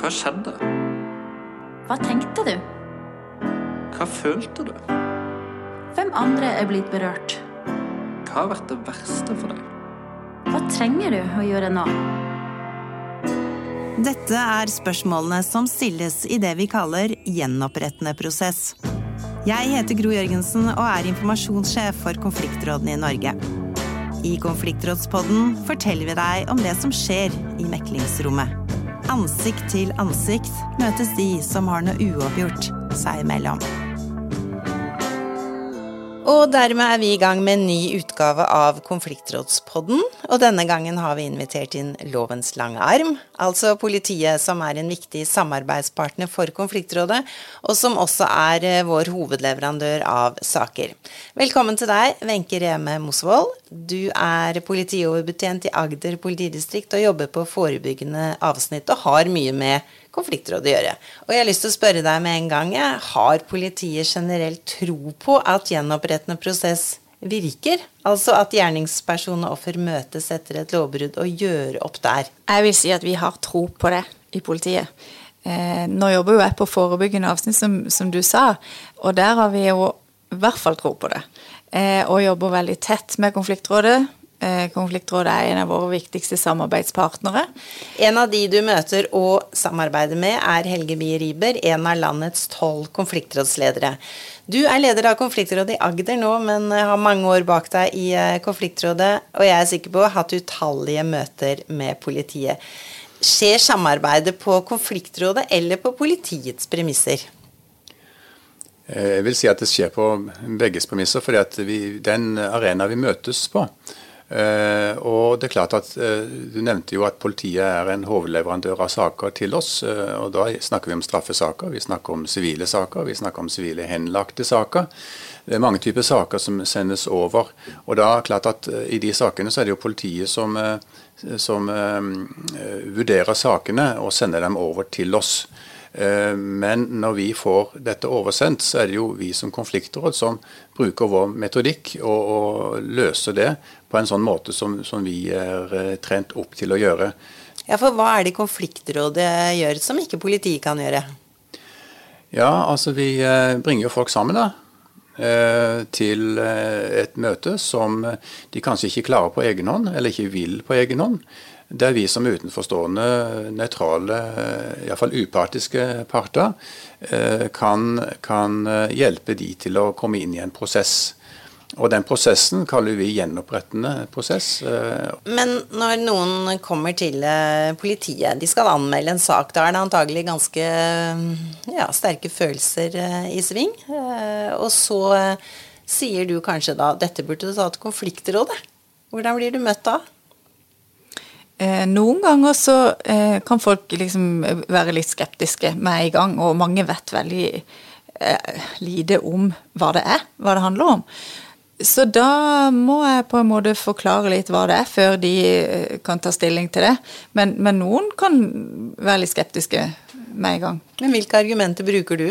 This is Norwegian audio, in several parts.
Hva skjedde? Hva tenkte du? Hva følte du? Hvem andre er blitt berørt? Hva har vært det verste for deg? Hva trenger du å gjøre nå? Dette er spørsmålene som stilles i det vi kaller gjenopprettende prosess. Jeg heter Gro Jørgensen og er informasjonssjef for konfliktrådene i Norge. I Konfliktrådspodden forteller vi deg om det som skjer i meklingsrommet. Ansikt til ansikt møtes de som har noe uoppgjort seg imellom. Og dermed er vi i gang med en ny utgave av Konfliktrådspodden. Og denne gangen har vi invitert inn Lovens lange arm, altså politiet som er en viktig samarbeidspartner for Konfliktrådet, og som også er eh, vår hovedleverandør av saker. Velkommen til deg, Wenche Reme Mosvold. Du er politioverbetjent i Agder politidistrikt og jobber på forebyggende avsnitt og har mye med konfliktråd å gjøre. Og jeg har lyst til å spørre deg med en gang, har politiet generelt tro på at gjenopprettende prosess virker? Altså at gjerningsperson og offer møtes etter et lovbrudd og gjør opp der? Jeg vil si at vi har tro på det i politiet. Eh, nå jobber jo jeg på forebyggende avsnitt, som, som, du sa, og der har vi jo i hvert fall tro på det. Eh, og jobber veldig tett med konfliktrådet konfliktrådet er en av våre viktigste samarbeidspartnere. En av de du møter og samarbeider med, er Helge Bie Riiber, en av landets tolv konfliktrådsledere. Du er leder av konfliktrådet i Agder nå, men har mange år bak deg i eh, konfliktrådet, og jeg er sikker på å ha hatt utallige møter med politiet. Skjer samarbeidet på konfliktrådet eller på politiets premisser? Eh, jeg vil si at det skjer på begges premisser, for den arena vi møtes på, Uh, og det er klart at uh, Du nevnte jo at politiet er en hovedleverandør av saker til oss. Uh, og Da snakker vi om straffesaker, vi snakker om sivile saker, vi snakker om sivile henlagte saker. Det er mange typer saker som sendes over. Og da er det klart at I de sakene så er det jo politiet som, som vurderer sakene og sender dem over til oss. Eh, men når vi får dette oversendt, så er det jo vi som konfliktråd som bruker vår metodikk og, og løser det på en sånn måte som, som, vi er eh, trent opp til å gjøre. Ja, For hva er det konfliktrådet gjør som ikke politiet kan gjøre? Ja, altså vi eh, bringer jo folk sammen, da til et møte som de kanskje ikke klarer på egen hånd, eller ikke vil på egen hånd der vi som utenforstående, nøytrale, iallfall upartiske parter, eh, kan, kan, eh, hjelpe de til å komme inn i en prosess. Og den prosessen kaller vi gjenopprettende prosess. Eh. Men når noen kommer til politiet, de skal anmelde en sak, da er det antagelig ganske ja, sterke følelser i sving. Og så sier du kanskje da dette burde du ta til konfliktrådet. Hvordan blir du møtt da? Eh, noen ganger så eh, kan folk liksom være litt skeptiske med en gang, og mange vet veldig eh, lite om hva det er, hva det handler om. Så da må jeg på en måte forklare litt hva det er, før de eh, kan ta stilling til det. Men, men noen kan være litt skeptiske med en gang. Men hvilke argumenter bruker du?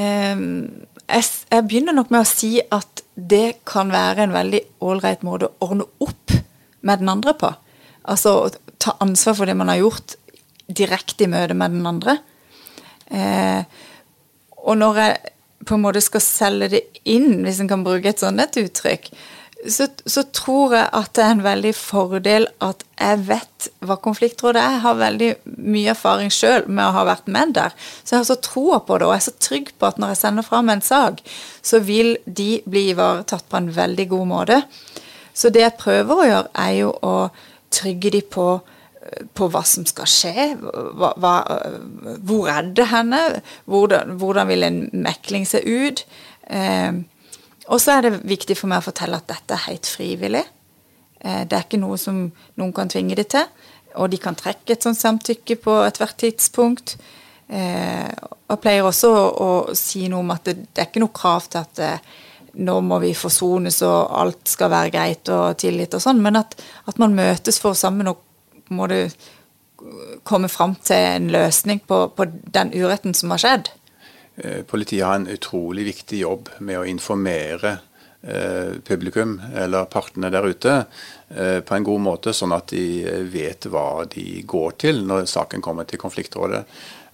Eh, jeg, jeg begynner nok med å si at det kan være en veldig ålreit måte å ordne opp med den andre på. Altså ta ansvar for det man har gjort, direkte i møte med den andre. Eh, og når jeg på en måte skal selge det inn, hvis en kan bruke et sånt et uttrykk, så, så, tror jeg at det er en veldig fordel at jeg vet hva konfliktrådet er. Jeg har veldig mye erfaring sjøl med å ha vært med der. Så jeg har så troa på det, og jeg er så trygg på at når jeg sender fram en sak, så vil de bli ivaretatt på en veldig god måte. Så det jeg prøver å gjøre, er jo å trygge de på, på hva som skal skje. Hva, hva, hvor er det henne? Hvordan, hvordan, vil en mekling se ut? Eh, og så er det viktig for meg å fortelle at dette er helt frivillig. Eh, det er ikke noe som noen kan tvinge det til. Og de kan trekke et sånt samtykke på ethvert tidspunkt. Eh, og pleier også å, å, si noe om at det, det er ikke noe krav til at eh, nå må vi forsones og alt skal være greit og tillit og sånn, men at, at, man møtes for sammen og må du komme fram til en løsning på, på den uretten som har skjedd. Eh, politiet har en utrolig viktig jobb med å informere eh, publikum eller partene der ute eh, på en god måte, sånn at de vet hva de går til når saken kommer til konfliktrådet.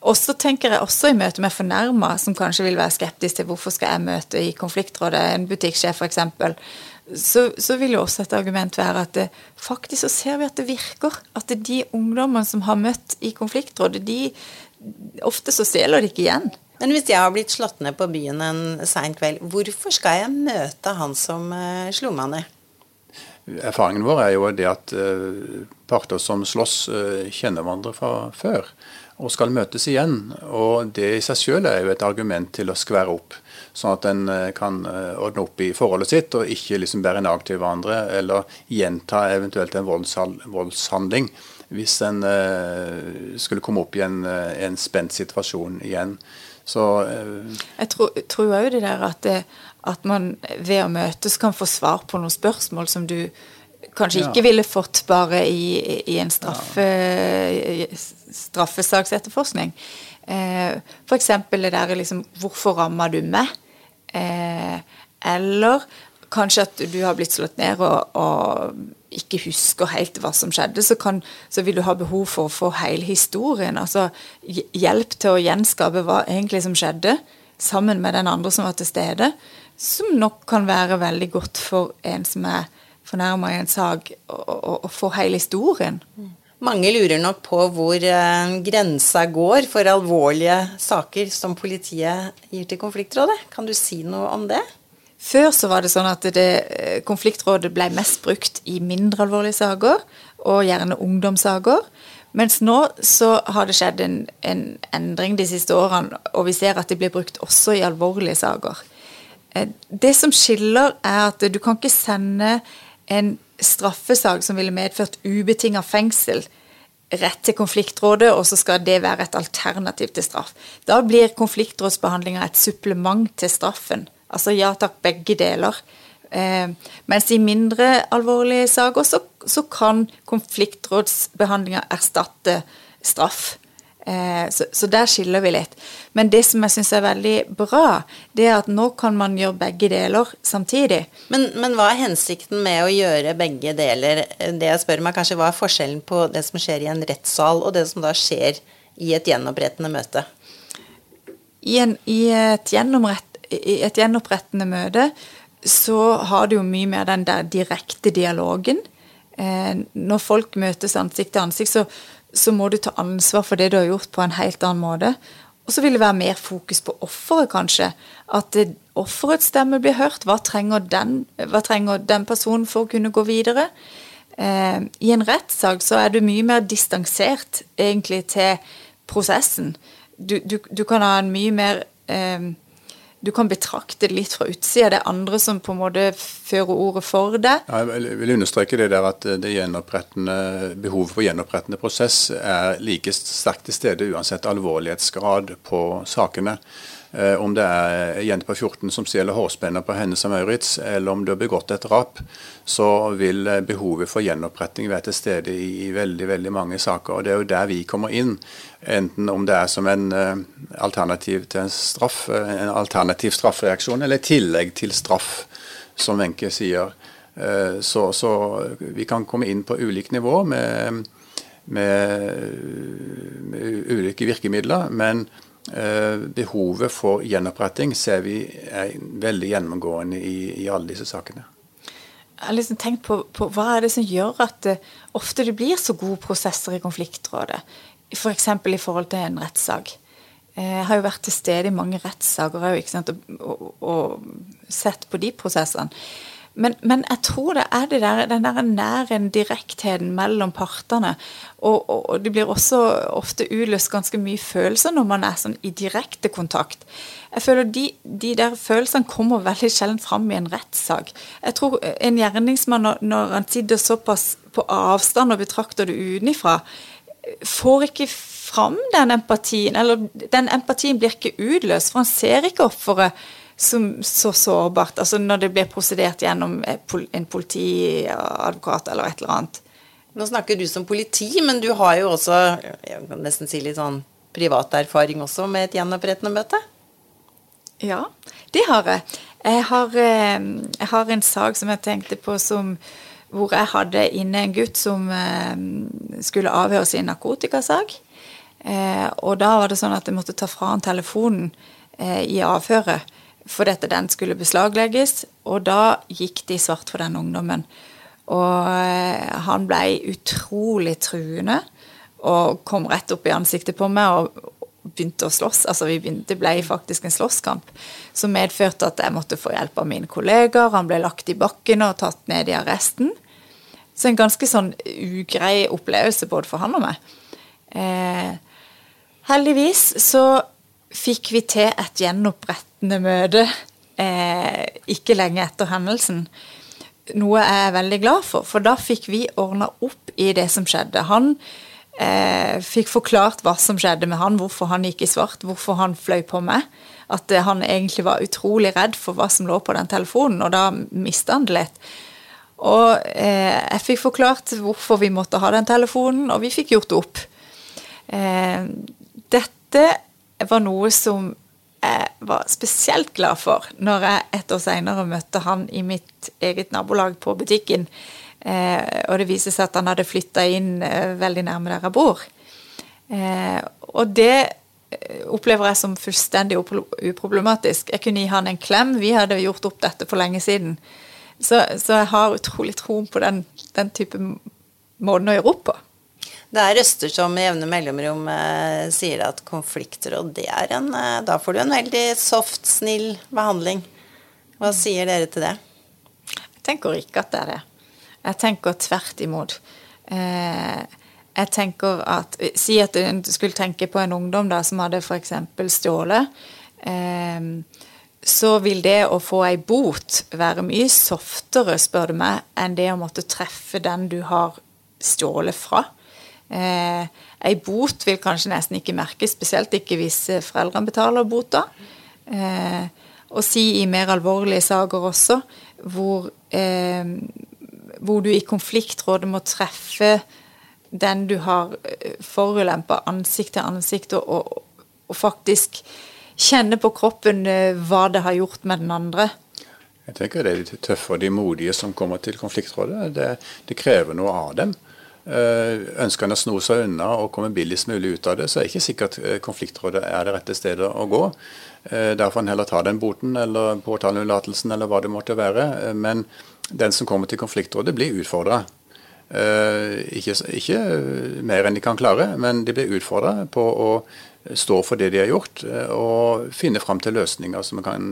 Og så tenker jeg også i møte med fornærma, som kanskje vil være skeptisk til hvorfor skal jeg møte i konfliktrådet, en butikksjef f.eks., så, så vil jo også et argument være at det, faktisk så ser vi at det virker. At det de ungdommene som har møtt i konfliktrådet, de ofte så stjeler de ikke igjen. Men hvis jeg har blitt slått ned på byen en sein kveld, hvorfor skal jeg møte han som uh, slo meg ned? Erfaringen vår er jo det at uh, parter som slåss, uh, kjenner hverandre fra før og skal møtes igjen. Og det i seg selv er jo et argument til å skvære opp, sånn at en eh, kan eh, ordne opp i forholdet sitt og ikke liksom bære nag til hverandre eller gjenta eventuelt en voldshandling hvis en eh, skulle komme opp i en, en spent situasjon igjen. Så, Jeg tror òg det der at, det, at man ved å møtes kan få svar på noen spørsmål som du kanskje ikke ville fått bare i, i en straffe, straffesaksetterforskning. Eh, F.eks. det der liksom Hvorfor ramma du meg? Eh, eller kanskje at du har blitt slått ned og, og ikke husker helt hva som skjedde, så, kan, så, vil du ha behov for å få hele historien. Altså hjelp til å gjenskape hva egentlig som skjedde, sammen med den andre som var til stede. Som nok kan være veldig godt for en som er fornærma i en sak, og få hele historien. Mange lurer nok på hvor uh, grensa går for alvorlige saker som politiet gir til konfliktrådet. Kan du si noe om det? Før så var det sånn at det, eh, konfliktrådet ble mest brukt i mindre alvorlige saker, og gjerne ungdomssaker. Mens nå så har det skjedd en, en endring de siste årene, og vi ser at det blir brukt også i alvorlige saker. Eh, det som skiller, er at du kan ikke sende en straffesak som ville medført ubetinga fengsel rett til konfliktrådet, og så skal det være et alternativ til straff. Da blir konfliktrådsbehandlinga et supplement til straffen. Altså ja takk, begge deler. Eh, mens i mindre alvorlige saker så, så kan konfliktrådsbehandlinga erstatte straff. Eh, så, så, der skiller vi litt. Men det som jeg syns er veldig bra, det er at nå kan man gjøre begge deler samtidig. Men, men, hva er hensikten med å gjøre begge deler? Det jeg spør meg kanskje, Hva er forskjellen på det som skjer i en rettssal, og det som da skjer i et gjenopprettende møte? I, en, i, et, i et gjenopprettende møte så har du jo mye mer den der direkte dialogen. Eh, når folk møtes ansikt til ansikt, så så må du ta ansvar for det du har gjort, på en helt annen måte. Og så vil det være mer fokus på offeret, kanskje. At offerets stemme blir hørt. Hva trenger, den, hva trenger den personen for å kunne gå videre? Eh, I en rettssak så er du mye mer distansert egentlig til prosessen. Du, du, du kan ha en mye mer eh, du kan betrakte det litt fra utsida. Det er andre som på en måte fører ordet for det. Ja, jeg vil understreke det der at det behovet for gjenopprettende prosess er like sterkt til stede uansett alvorlighetsgrad på sakene. Eh, om det er en jente på 14 som stjeler hårspenner på Hennes og Maurits, eller om du har begått et drap, så vil eh, behovet for gjenoppretting være til stede i, veldig veldig mange saker. og Det er jo der vi kommer inn. Enten om det er som en uh, alternativ til en straff, en alternativ straffereaksjon, eller i tillegg til straff, som Wenche sier. Så, så, vi kan komme inn på ulikt nivå med, med, med ulike virkemidler. men Eh, behovet for gjenoppretting ser vi er veldig gjennomgående i, i alle disse sakene. Jeg har liksom tenkt på, på, Hva er det som gjør at det, ofte det blir så gode prosesser i konfliktrådet? F.eks. For i forhold til en rettssak. Eh, jeg har jo vært til stede i mange rettssaker og, og, og, sett på de prosessene. Men, men, jeg tror det er det der, den der nære direktheten mellom partene. Og, og, og, det blir også ofte utløst ganske mye følelser når man er sånn i direkte kontakt. Jeg føler de, de der følelsene kommer veldig sjelden fram i en rettssak. Jeg tror en gjerningsmann, når, når han sitter såpass på avstand og betrakter det utenfra, får ikke fram den empatien. Eller den empatien blir ikke utløst, for han ser ikke offeret som så sårbart. Altså når det blir prosedert gjennom eh, en politiadvokat eller et eller annet. Nå snakker du som politi, men du har jo også jeg kan nesten si litt sånn privat erfaring også med et gjenopprettende møte? Ja, det har jeg. Jeg har, eh, jeg har en sak som jeg tenkte på som hvor jeg hadde inne en gutt som eh, skulle avhøres i en narkotikasak. Eh, og da var det sånn at jeg måtte ta fra han telefonen i avhøret fordi at den skulle beslaglegges. Og da gikk de svart for den ungdommen. Og eh, han ble utrolig truende og kom rett opp i ansiktet på meg og begynte å slåss. Altså begynte, Det ble faktisk en slåsskamp som medførte at jeg måtte få hjelp av mine kollegaer. Han ble lagt i bakken og tatt ned i arresten. Så en ganske sånn ugrei opplevelse både for han og meg. Eh, heldigvis så fikk vi til et gjenopprettende møte eh, ikke lenge etter hendelsen. Noe jeg er veldig glad for, for da fikk vi ordna opp i det som skjedde. Han eh, fikk forklart hva som skjedde med han, hvorfor han gikk i svart, hvorfor han fløy på meg. At eh, han egentlig var utrolig redd for hva som lå på den telefonen, og da mista han det litt. Og eh, jeg fikk forklart hvorfor vi måtte ha den telefonen, og vi fikk gjort det opp. Eh, dette var noe som jeg var spesielt glad for når jeg et år seinere møtte han i mitt eget nabolag på butikken. Eh, og det viste seg at han hadde flytta inn eh, veldig nærme der jeg bor. Eh, og det opplever jeg som fullstendig uproblematisk. Jeg kunne gi han en klem. Vi hadde gjort opp dette for lenge siden. Så, så jeg har utrolig tro på den, den type måten å gjøre opp på. Det er røster som i jevne mellomrom eh, sier at konflikter og det er en eh, Da får du en veldig soft, snill behandling. Hva sier dere til det? Jeg tenker ikke at det er det. Jeg tenker tvert imot. Eh, jeg tenker at Si at du skulle tenke på en ungdom da, som hadde f.eks. stjålet. Eh, så vil det å få ei bot være mye softere, spør du meg, enn det å måtte treffe den du har stjålet fra. Eh, ei bot vil kanskje nesten ikke merkes, spesielt ikke hvis eh, foreldrene betaler bota. Eh, og si i mer alvorlige saker også, hvor, eh, hvor du i konfliktrådet må treffe den du har eh, forulempa ansikt til ansikt, og, og, og, faktisk kjenne på kroppen eh, hva det har gjort med den andre. Jeg tenker Det er de tøffe og de modige som kommer til konfliktrådet. Det, det krever noe av dem. Eh, ønsker en å sno seg unna og komme billigst mulig ut av det, så er det ikke sikkert eh, konfliktrådet er det rette stedet å gå. Eh, der får en heller ta den boten eller påtaleunnlatelsen eller hva det måtte være. Men den som kommer til konfliktrådet, blir utfordra. Ikke, ikke, mer enn de kan klare, men de blir utfordra på å stå for det de har gjort, og finne fram til løsninger som kan,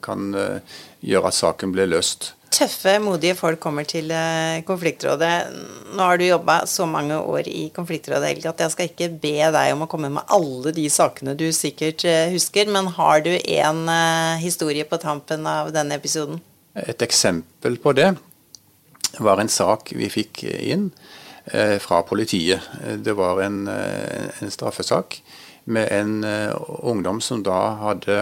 kan gjøre at saken blir løst tøffe, modige folk kommer til eh, konfliktrådet. Nå har du jobba så mange år i konfliktrådet, Helge, at jeg skal ikke be deg om å komme med alle de sakene du sikkert eh, husker, men har du en eh, historie på tampen av denne episoden? Et eksempel på det var en sak vi fikk inn fra politiet. Det var en, en straffesak med en ungdom som da hadde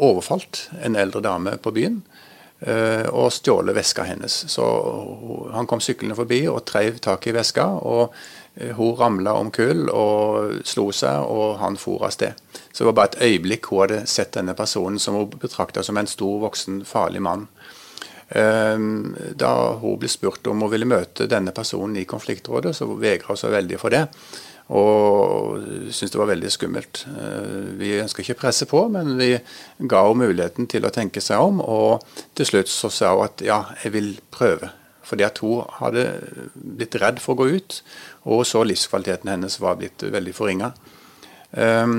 overfalt en eldre dame på byen eh, og stjålet veska hennes. Så Han kom syklende forbi og treiv tak i veska. og eh, Hun ramla om kull og slo seg, og han for av sted. Så det var bare et øyeblikk hun hadde sett denne personen som hun betrakta som en stor, voksen, farlig mann. Da hun ble spurt om hun ville møte denne personen i konfliktrådet, så vegra hun seg veldig for det. Og syntes det var veldig skummelt. Eh, vi ønska ikke å presse på, men vi ga henne muligheten til å tenke seg om. Og til slutt så sa hun at ja, jeg vil prøve. Fordi at hun hadde blitt redd for å gå ut, og så livskvaliteten hennes var blitt veldig forringa. Eh,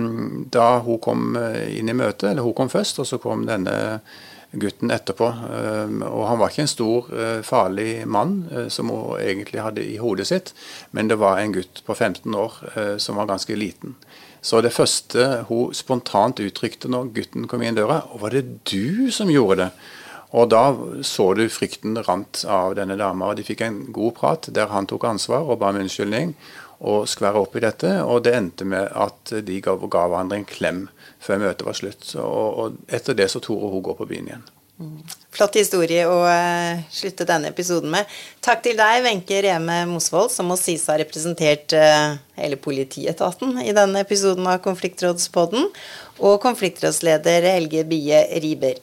da hun kom inn i møtet, eller hun kom først, og så kom denne gutten etterpå. Ehm, og han var ikke en stor, eh, farlig mann eh, som hun egentlig hadde i hodet sitt, men det var en gutt på 15 år eh, som var ganske liten. Så det første hun spontant uttrykte når gutten kom inn døra, var det du som gjorde det? Og da så du frykten rant av denne dama, og de fikk en god prat der han tok ansvar og ba om unnskyldning og skvære opp i dette. Og det endte med at de ga, ga hverandre en klem før møtet var slutt. Og, og etter det så torde hun gå på byen igjen. Flott historie å eh, slutte denne episoden med. Takk til deg, Wenche Reme Mosvold, som må sies å ha representert eh, hele politietaten i denne episoden av Konfliktrådspodden, og konfliktrådsleder Helge Bie Riber.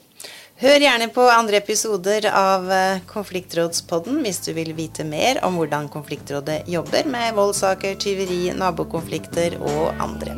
Hør gjerne på andre episoder av eh, Konfliktrådspodden hvis du vil vite mer om hvordan Konfliktrådet jobber med voldssaker, tyveri, nabokonflikter og andre.